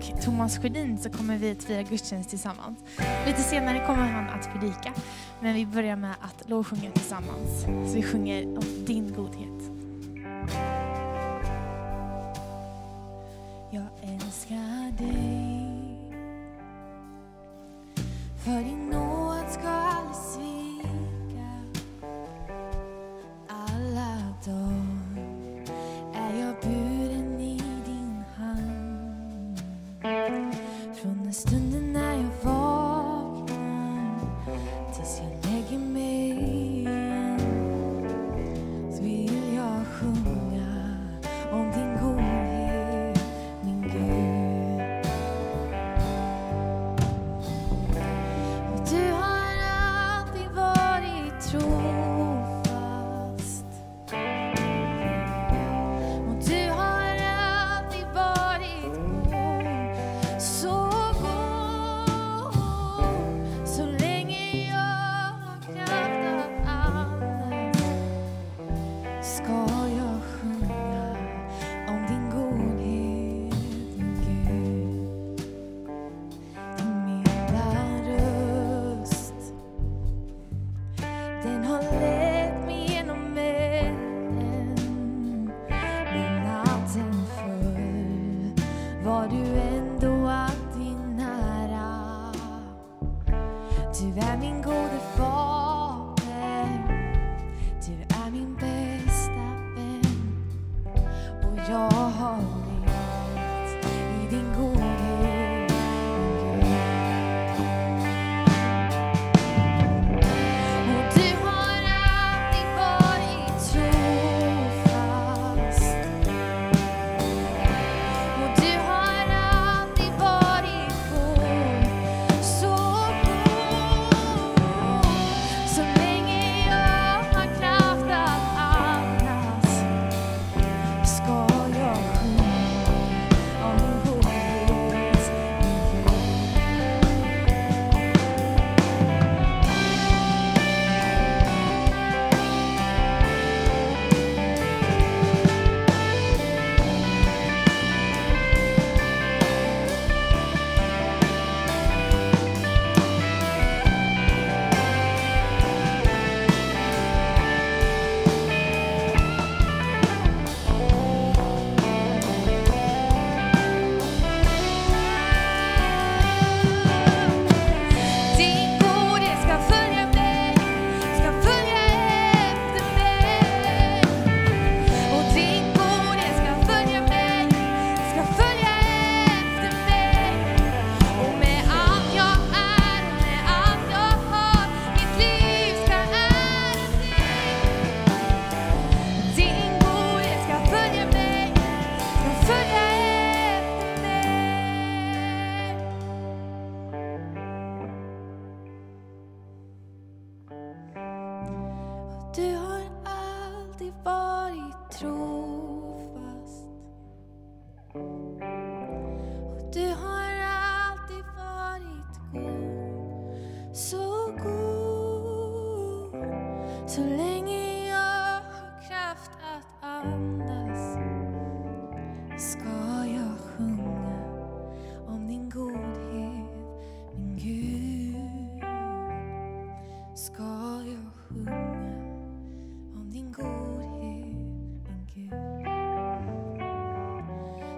och Thomas Sjödin så kommer vi att fira gudstjänst tillsammans. Lite senare kommer han att predika, men vi börjar med att lovsjunga tillsammans. Så vi sjunger om din godhet.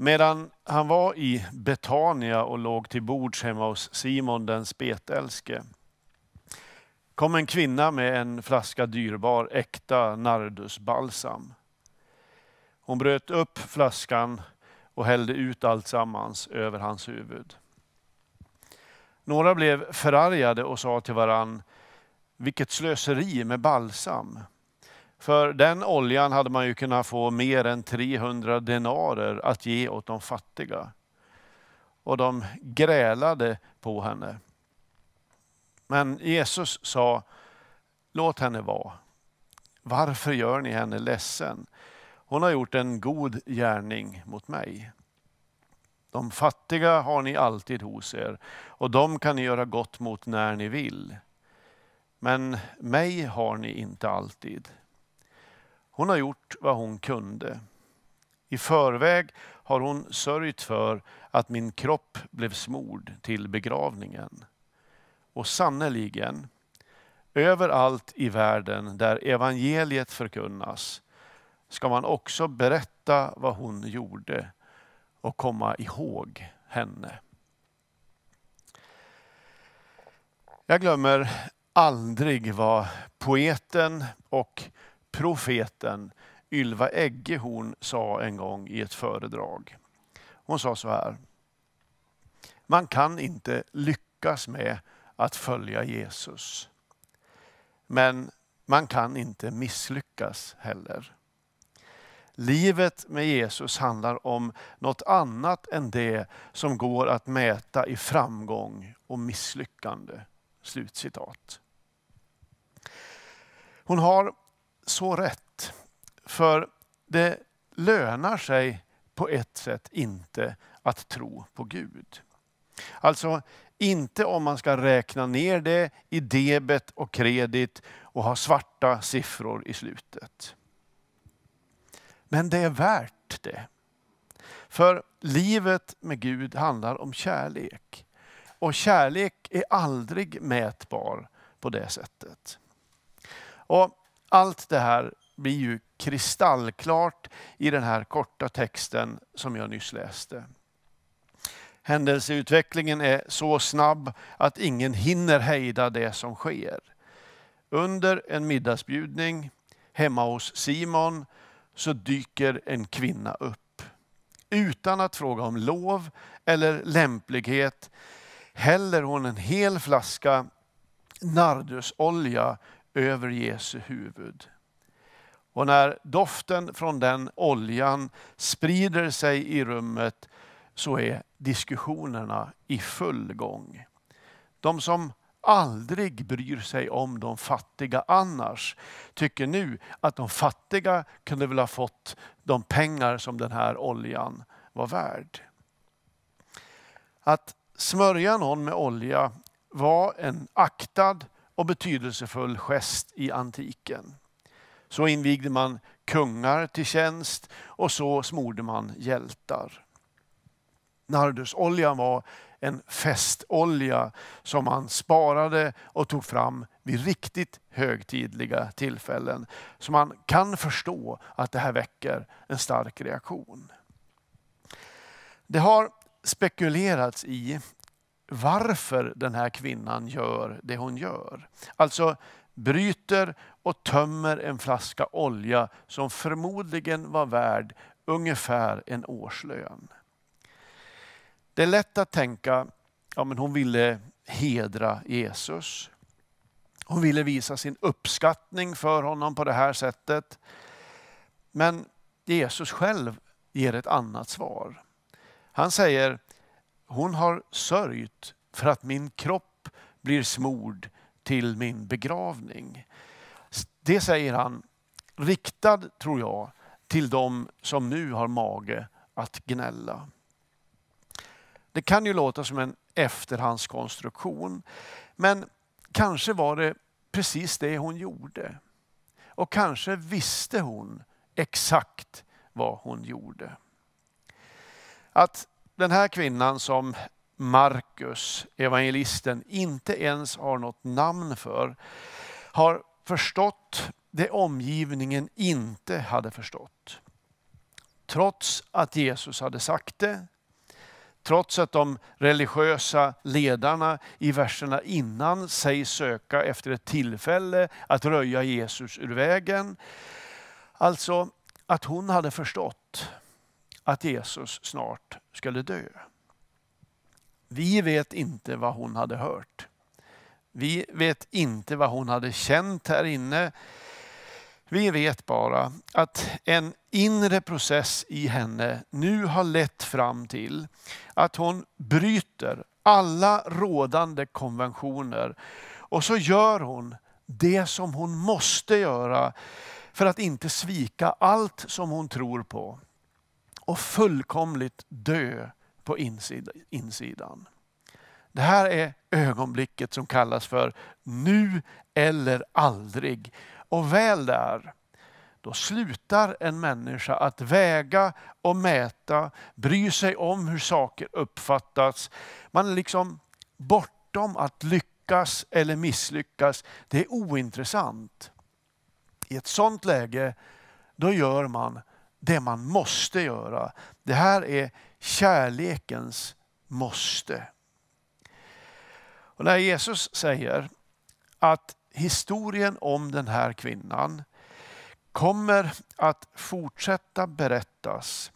Medan han var i Betania och låg till bords hemma hos Simon den spetälske kom en kvinna med en flaska dyrbar äkta nardusbalsam. Hon bröt upp flaskan och hällde ut alltsammans över hans huvud. Några blev förargade och sa till varann, vilket slöseri med balsam. För den oljan hade man ju kunnat få mer än 300 denarer att ge åt de fattiga. Och de grälade på henne. Men Jesus sa, låt henne vara. Varför gör ni henne ledsen? Hon har gjort en god gärning mot mig. De fattiga har ni alltid hos er och de kan ni göra gott mot när ni vill. Men mig har ni inte alltid. Hon har gjort vad hon kunde. I förväg har hon sörjt för att min kropp blev smord till begravningen. Och sannerligen, överallt i världen där evangeliet förkunnas ska man också berätta vad hon gjorde och komma ihåg henne. Jag glömmer aldrig vad poeten och profeten Ylva Eggehorn sa en gång i ett föredrag. Hon sa så här. Man kan inte lyckas med att följa Jesus. Men man kan inte misslyckas heller. Livet med Jesus handlar om något annat än det som går att mäta i framgång och misslyckande. Slutcitat. Hon har så rätt. För det lönar sig på ett sätt inte att tro på Gud. Alltså inte om man ska räkna ner det i debet och kredit och ha svarta siffror i slutet. Men det är värt det. För livet med Gud handlar om kärlek. Och kärlek är aldrig mätbar på det sättet. Och allt det här blir ju kristallklart i den här korta texten som jag nyss läste. Händelseutvecklingen är så snabb att ingen hinner hejda det som sker. Under en middagsbjudning hemma hos Simon så dyker en kvinna upp. Utan att fråga om lov eller lämplighet häller hon en hel flaska nardusolja över Jesu huvud. Och när doften från den oljan sprider sig i rummet så är diskussionerna i full gång. De som aldrig bryr sig om de fattiga annars tycker nu att de fattiga kunde väl ha fått de pengar som den här oljan var värd. Att smörja någon med olja var en aktad och betydelsefull gest i antiken. Så invigde man kungar till tjänst och så smorde man hjältar. Nardusoljan var en festolja som man sparade och tog fram vid riktigt högtidliga tillfällen. Så man kan förstå att det här väcker en stark reaktion. Det har spekulerats i varför den här kvinnan gör det hon gör. Alltså bryter och tömmer en flaska olja som förmodligen var värd ungefär en årslön. Det är lätt att tänka, ja men hon ville hedra Jesus. Hon ville visa sin uppskattning för honom på det här sättet. Men Jesus själv ger ett annat svar. Han säger, hon har sörjt för att min kropp blir smord till min begravning. Det säger han riktad, tror jag, till de som nu har mage att gnälla. Det kan ju låta som en efterhandskonstruktion, men kanske var det precis det hon gjorde. Och kanske visste hon exakt vad hon gjorde. Att den här kvinnan som Markus, evangelisten, inte ens har något namn för, har förstått det omgivningen inte hade förstått. Trots att Jesus hade sagt det, trots att de religiösa ledarna i verserna innan sägs söka efter ett tillfälle att röja Jesus ur vägen. Alltså att hon hade förstått att Jesus snart skulle dö. Vi vet inte vad hon hade hört. Vi vet inte vad hon hade känt här inne. Vi vet bara att en inre process i henne nu har lett fram till att hon bryter alla rådande konventioner och så gör hon det som hon måste göra för att inte svika allt som hon tror på och fullkomligt dö på insidan. Det här är ögonblicket som kallas för nu eller aldrig. Och väl där, då slutar en människa att väga och mäta, bry sig om hur saker uppfattas. Man är liksom bortom att lyckas eller misslyckas. Det är ointressant. I ett sådant läge, då gör man det man måste göra. Det här är kärlekens måste. Och när Jesus säger att historien om den här kvinnan kommer att fortsätta berättas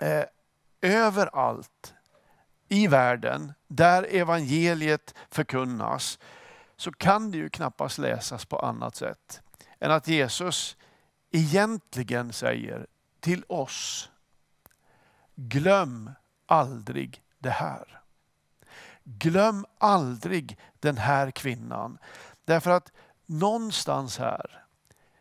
eh, överallt i världen där evangeliet förkunnas så kan det ju knappast läsas på annat sätt än att Jesus egentligen säger till oss, glöm aldrig det här. Glöm aldrig den här kvinnan. Därför att någonstans här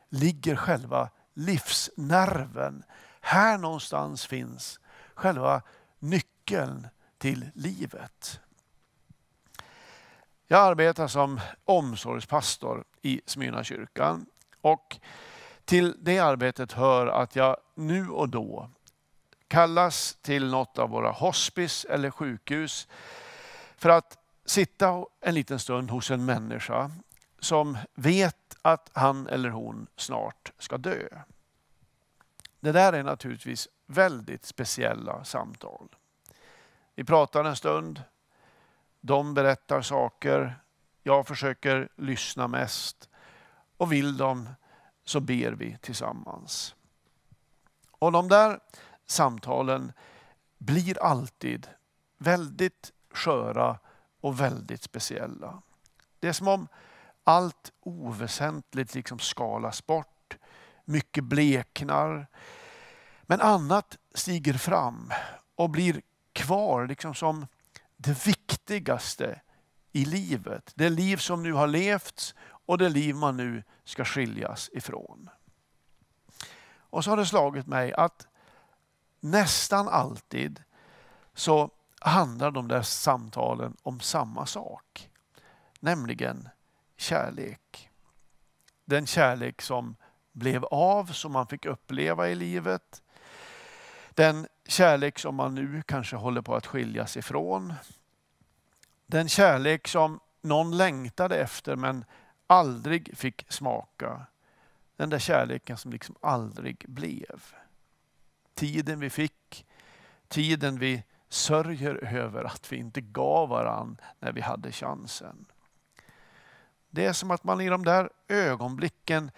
ligger själva livsnerven. Här någonstans finns själva nyckeln till livet. Jag arbetar som omsorgspastor i Smyrnakyrkan och till det arbetet hör att jag nu och då kallas till något av våra hospice eller sjukhus för att sitta en liten stund hos en människa som vet att han eller hon snart ska dö. Det där är naturligtvis väldigt speciella samtal. Vi pratar en stund, de berättar saker, jag försöker lyssna mest och vill de så ber vi tillsammans. Och de där samtalen blir alltid väldigt sköra och väldigt speciella. Det är som om allt oväsentligt liksom skalas bort. Mycket bleknar. Men annat stiger fram och blir kvar liksom som det viktigaste i livet. Det liv som nu har levts och det liv man nu ska skiljas ifrån. Och så har det slagit mig att nästan alltid så handlar de där samtalen om samma sak. Nämligen kärlek. Den kärlek som blev av, som man fick uppleva i livet. Den kärlek som man nu kanske håller på att skiljas ifrån. Den kärlek som någon längtade efter men aldrig fick smaka. Den där kärleken som liksom aldrig blev. Tiden vi fick, tiden vi sörjer över att vi inte gav varann när vi hade chansen. Det är som att man i de där ögonblicken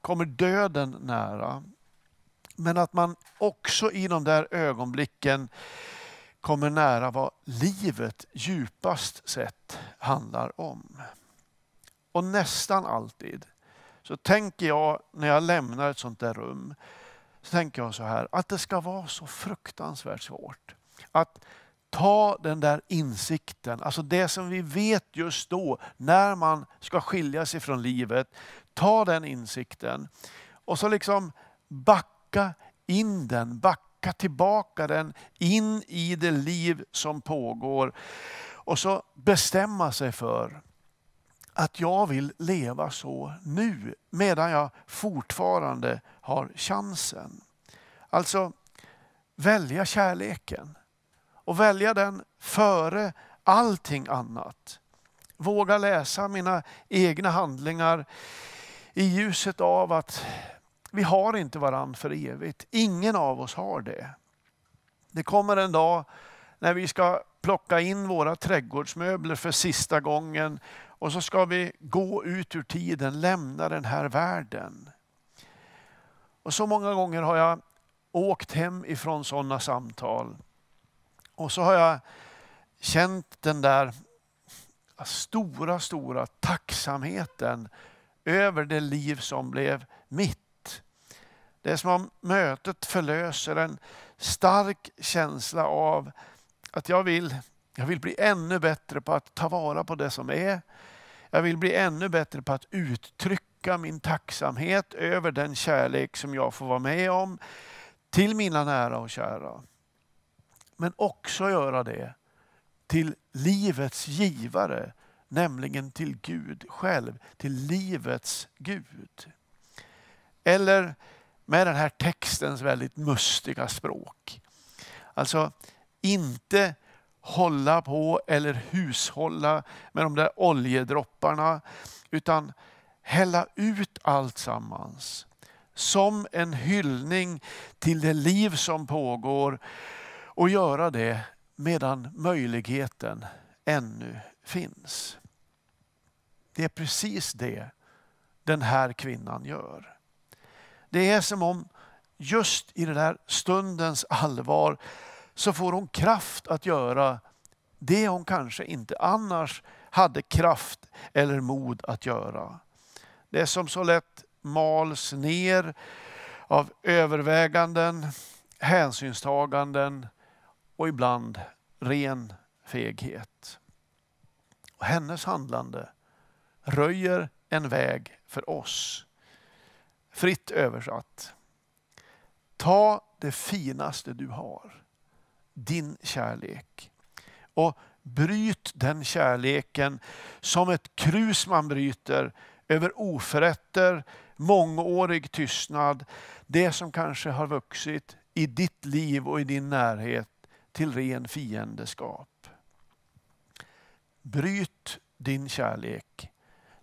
kommer döden nära. Men att man också i de där ögonblicken kommer nära vad livet djupast sett handlar om. Och nästan alltid så tänker jag när jag lämnar ett sånt där rum, så tänker jag så här, att det ska vara så fruktansvärt svårt. Att ta den där insikten, alltså det som vi vet just då när man ska skilja sig från livet. Ta den insikten och så liksom backa in den, backa tillbaka den in i det liv som pågår. Och så bestämma sig för att jag vill leva så nu medan jag fortfarande har chansen. Alltså välja kärleken och välja den före allting annat. Våga läsa mina egna handlingar i ljuset av att vi har inte varann för evigt. Ingen av oss har det. Det kommer en dag när vi ska plocka in våra trädgårdsmöbler för sista gången och så ska vi gå ut ur tiden, lämna den här världen. Och så många gånger har jag åkt hem ifrån sådana samtal. Och så har jag känt den där stora, stora tacksamheten över det liv som blev mitt. Det är som om mötet förlöser en stark känsla av att jag vill, jag vill bli ännu bättre på att ta vara på det som är. Jag vill bli ännu bättre på att uttrycka min tacksamhet över den kärlek som jag får vara med om till mina nära och kära. Men också göra det till livets givare, nämligen till Gud själv, till livets Gud. Eller med den här textens väldigt mustiga språk. Alltså inte hålla på eller hushålla med de där oljedropparna utan hälla ut allt sammans som en hyllning till det liv som pågår och göra det medan möjligheten ännu finns. Det är precis det den här kvinnan gör. Det är som om just i den här stundens allvar så får hon kraft att göra det hon kanske inte annars hade kraft eller mod att göra. Det som så lätt mals ner av överväganden, hänsynstaganden och ibland ren feghet. Och hennes handlande röjer en väg för oss. Fritt översatt. Ta det finaste du har, din kärlek. Och bryt den kärleken som ett krus man bryter över oförrätter, mångårig tystnad. Det som kanske har vuxit i ditt liv och i din närhet till ren fiendeskap. Bryt din kärlek.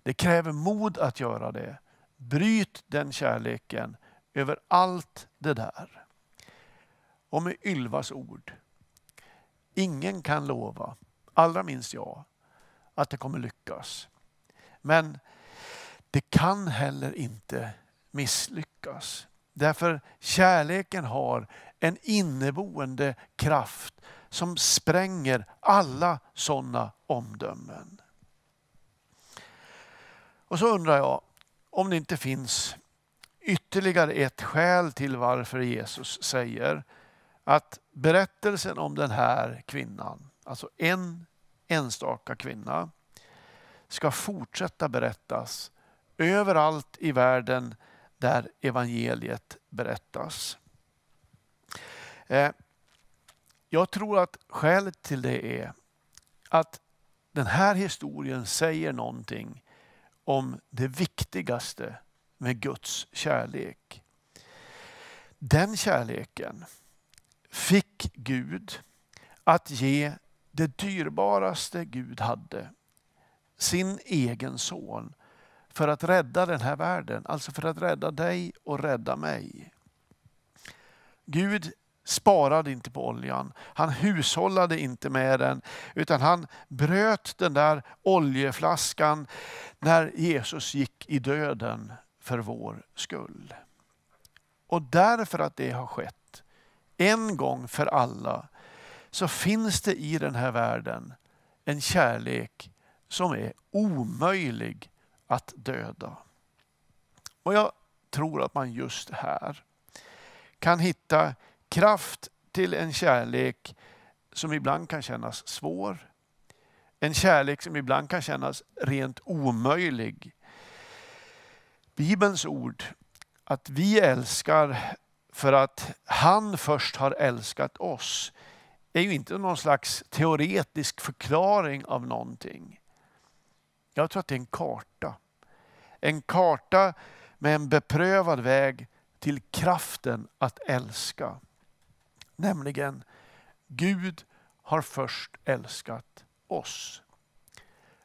Det kräver mod att göra det. Bryt den kärleken över allt det där. Och med Ylvas ord. Ingen kan lova, allra minst jag, att det kommer lyckas. Men det kan heller inte misslyckas. Därför kärleken har en inneboende kraft som spränger alla sådana omdömen. Och så undrar jag om det inte finns ytterligare ett skäl till varför Jesus säger att berättelsen om den här kvinnan, alltså en enstaka kvinna, ska fortsätta berättas överallt i världen där evangeliet berättas. Eh, jag tror att skälet till det är att den här historien säger någonting om det viktigaste med Guds kärlek. Den kärleken fick Gud att ge det dyrbaraste Gud hade, sin egen son, för att rädda den här världen. Alltså för att rädda dig och rädda mig. Gud sparade inte på oljan. Han hushållade inte med den utan han bröt den där oljeflaskan när Jesus gick i döden för vår skull. Och därför att det har skett en gång för alla så finns det i den här världen en kärlek som är omöjlig att döda. Och jag tror att man just här kan hitta kraft till en kärlek som ibland kan kännas svår. En kärlek som ibland kan kännas rent omöjlig. Bibelns ord att vi älskar för att han först har älskat oss är ju inte någon slags teoretisk förklaring av någonting. Jag tror att det är en karta. En karta med en beprövad väg till kraften att älska. Nämligen Gud har först älskat oss.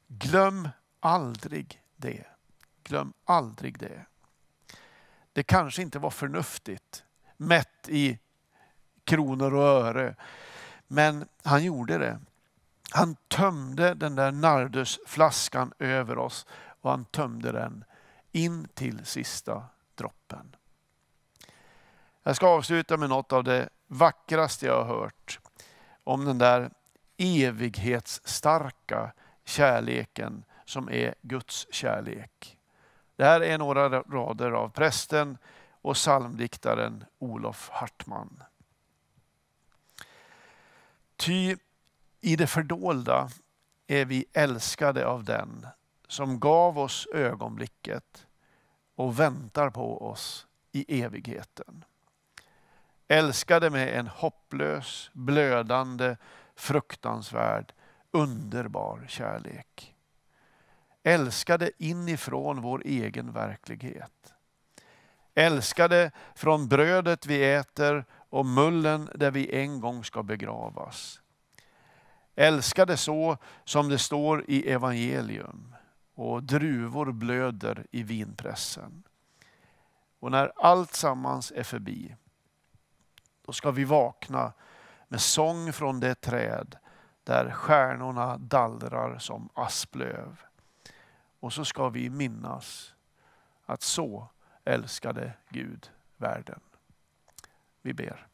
Glöm aldrig det. Glöm aldrig det. Det kanske inte var förnuftigt mätt i kronor och öre. Men han gjorde det. Han tömde den där nardusflaskan över oss och han tömde den in till sista droppen. Jag ska avsluta med något av det vackraste jag har hört om den där evighetsstarka kärleken som är Guds kärlek. Det här är några rader av prästen och psalmdiktaren Olof Hartman. Ty i det fördolda är vi älskade av den som gav oss ögonblicket och väntar på oss i evigheten. Älskade med en hopplös, blödande, fruktansvärd, underbar kärlek. Älskade inifrån vår egen verklighet. Älskade från brödet vi äter och mullen där vi en gång ska begravas. Älskade så som det står i evangelium och druvor blöder i vinpressen. Och när allt sammans är förbi, då ska vi vakna med sång från det träd där stjärnorna dallrar som asplöv. Och så ska vi minnas att så älskade Gud världen. Vi ber.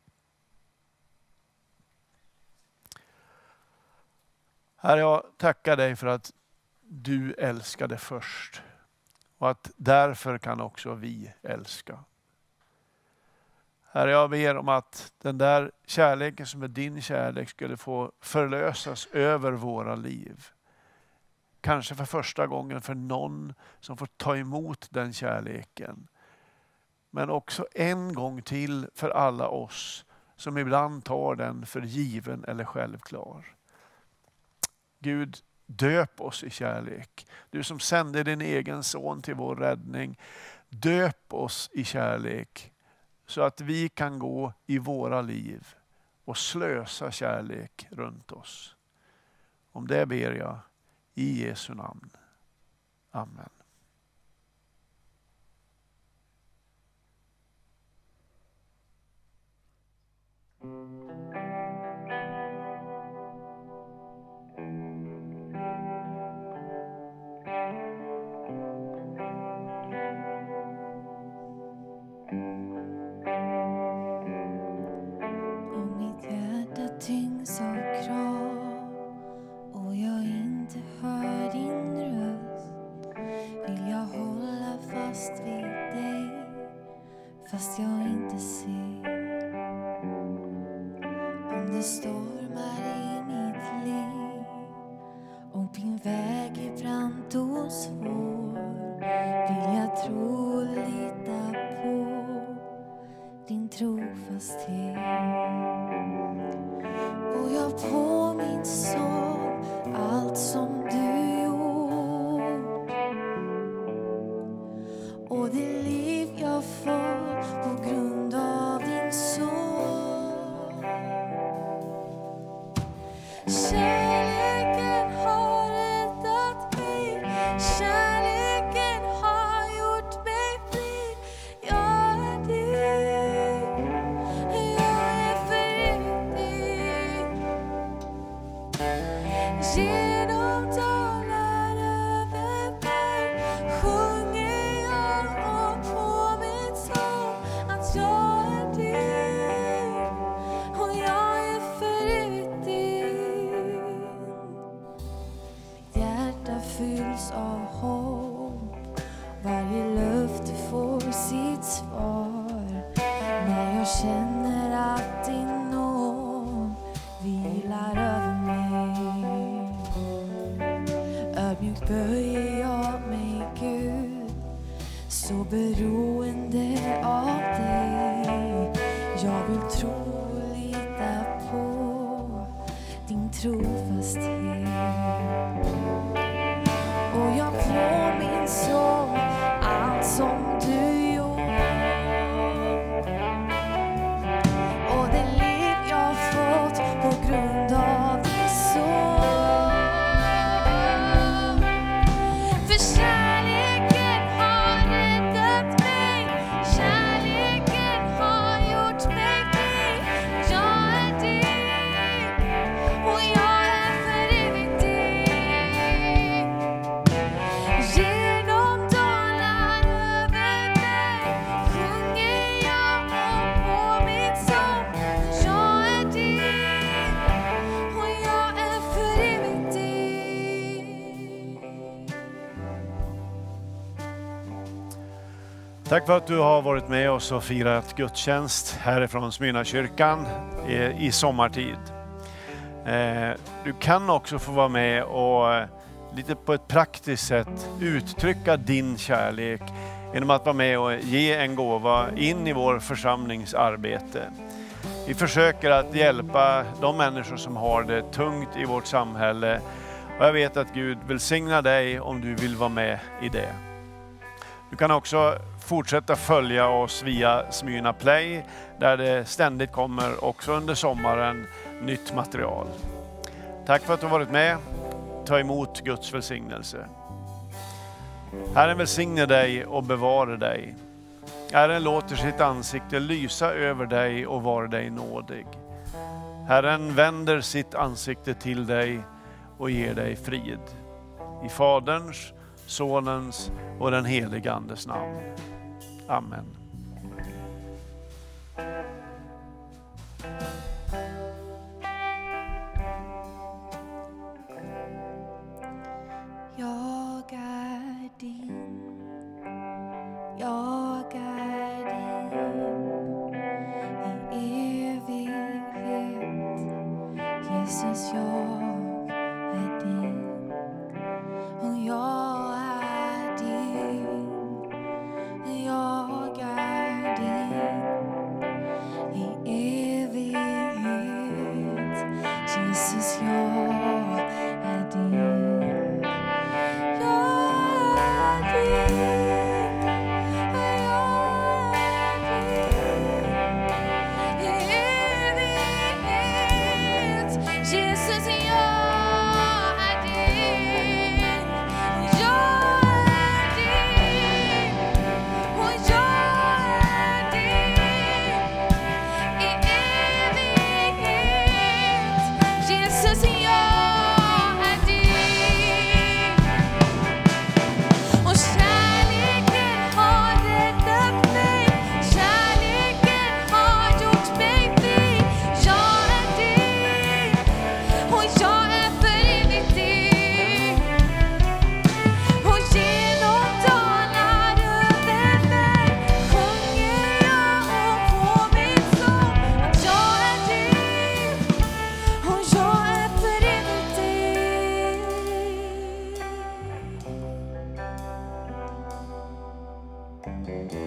Herre, jag tackar dig för att du älskade först och att därför kan också vi älska. Herre, jag ber om att den där kärleken som är din kärlek skulle få förlösas över våra liv. Kanske för första gången för någon som får ta emot den kärleken. Men också en gång till för alla oss som ibland tar den för given eller självklar. Gud, döp oss i kärlek. Du som sände din egen son till vår räddning. Döp oss i kärlek så att vi kan gå i våra liv och slösa kärlek runt oss. Om det ber jag i Jesu namn. Amen. Och det liv jag får på grund av din son. Böjer jag mig, Gud, så beroende av dig. Jag vill tro och lita på din trofasthet. Tack för att du har varit med oss och firat gudstjänst härifrån Smyrnakyrkan i- i sommartid. Eh, du kan också få vara med och eh, lite på ett praktiskt sätt uttrycka din kärlek genom att vara med och ge en gåva in i vår församlings arbete. Vi försöker att hjälpa de människor som har det tungt i vårt samhälle och jag vet att Gud välsignar dig om du vill vara med i det. Du kan också fortsätta följa oss via Smyrna Play där det ständigt kommer, också under sommaren, nytt material. Tack för att du har varit med. Ta emot Guds välsignelse. Herren välsigne dig och bevara dig. Herren låter sitt ansikte lysa över dig och vara dig nådig. Herren vänder sitt ansikte till dig och ger dig frid. I Faderns, Sonens och den helige Andes namn. Amen. 네.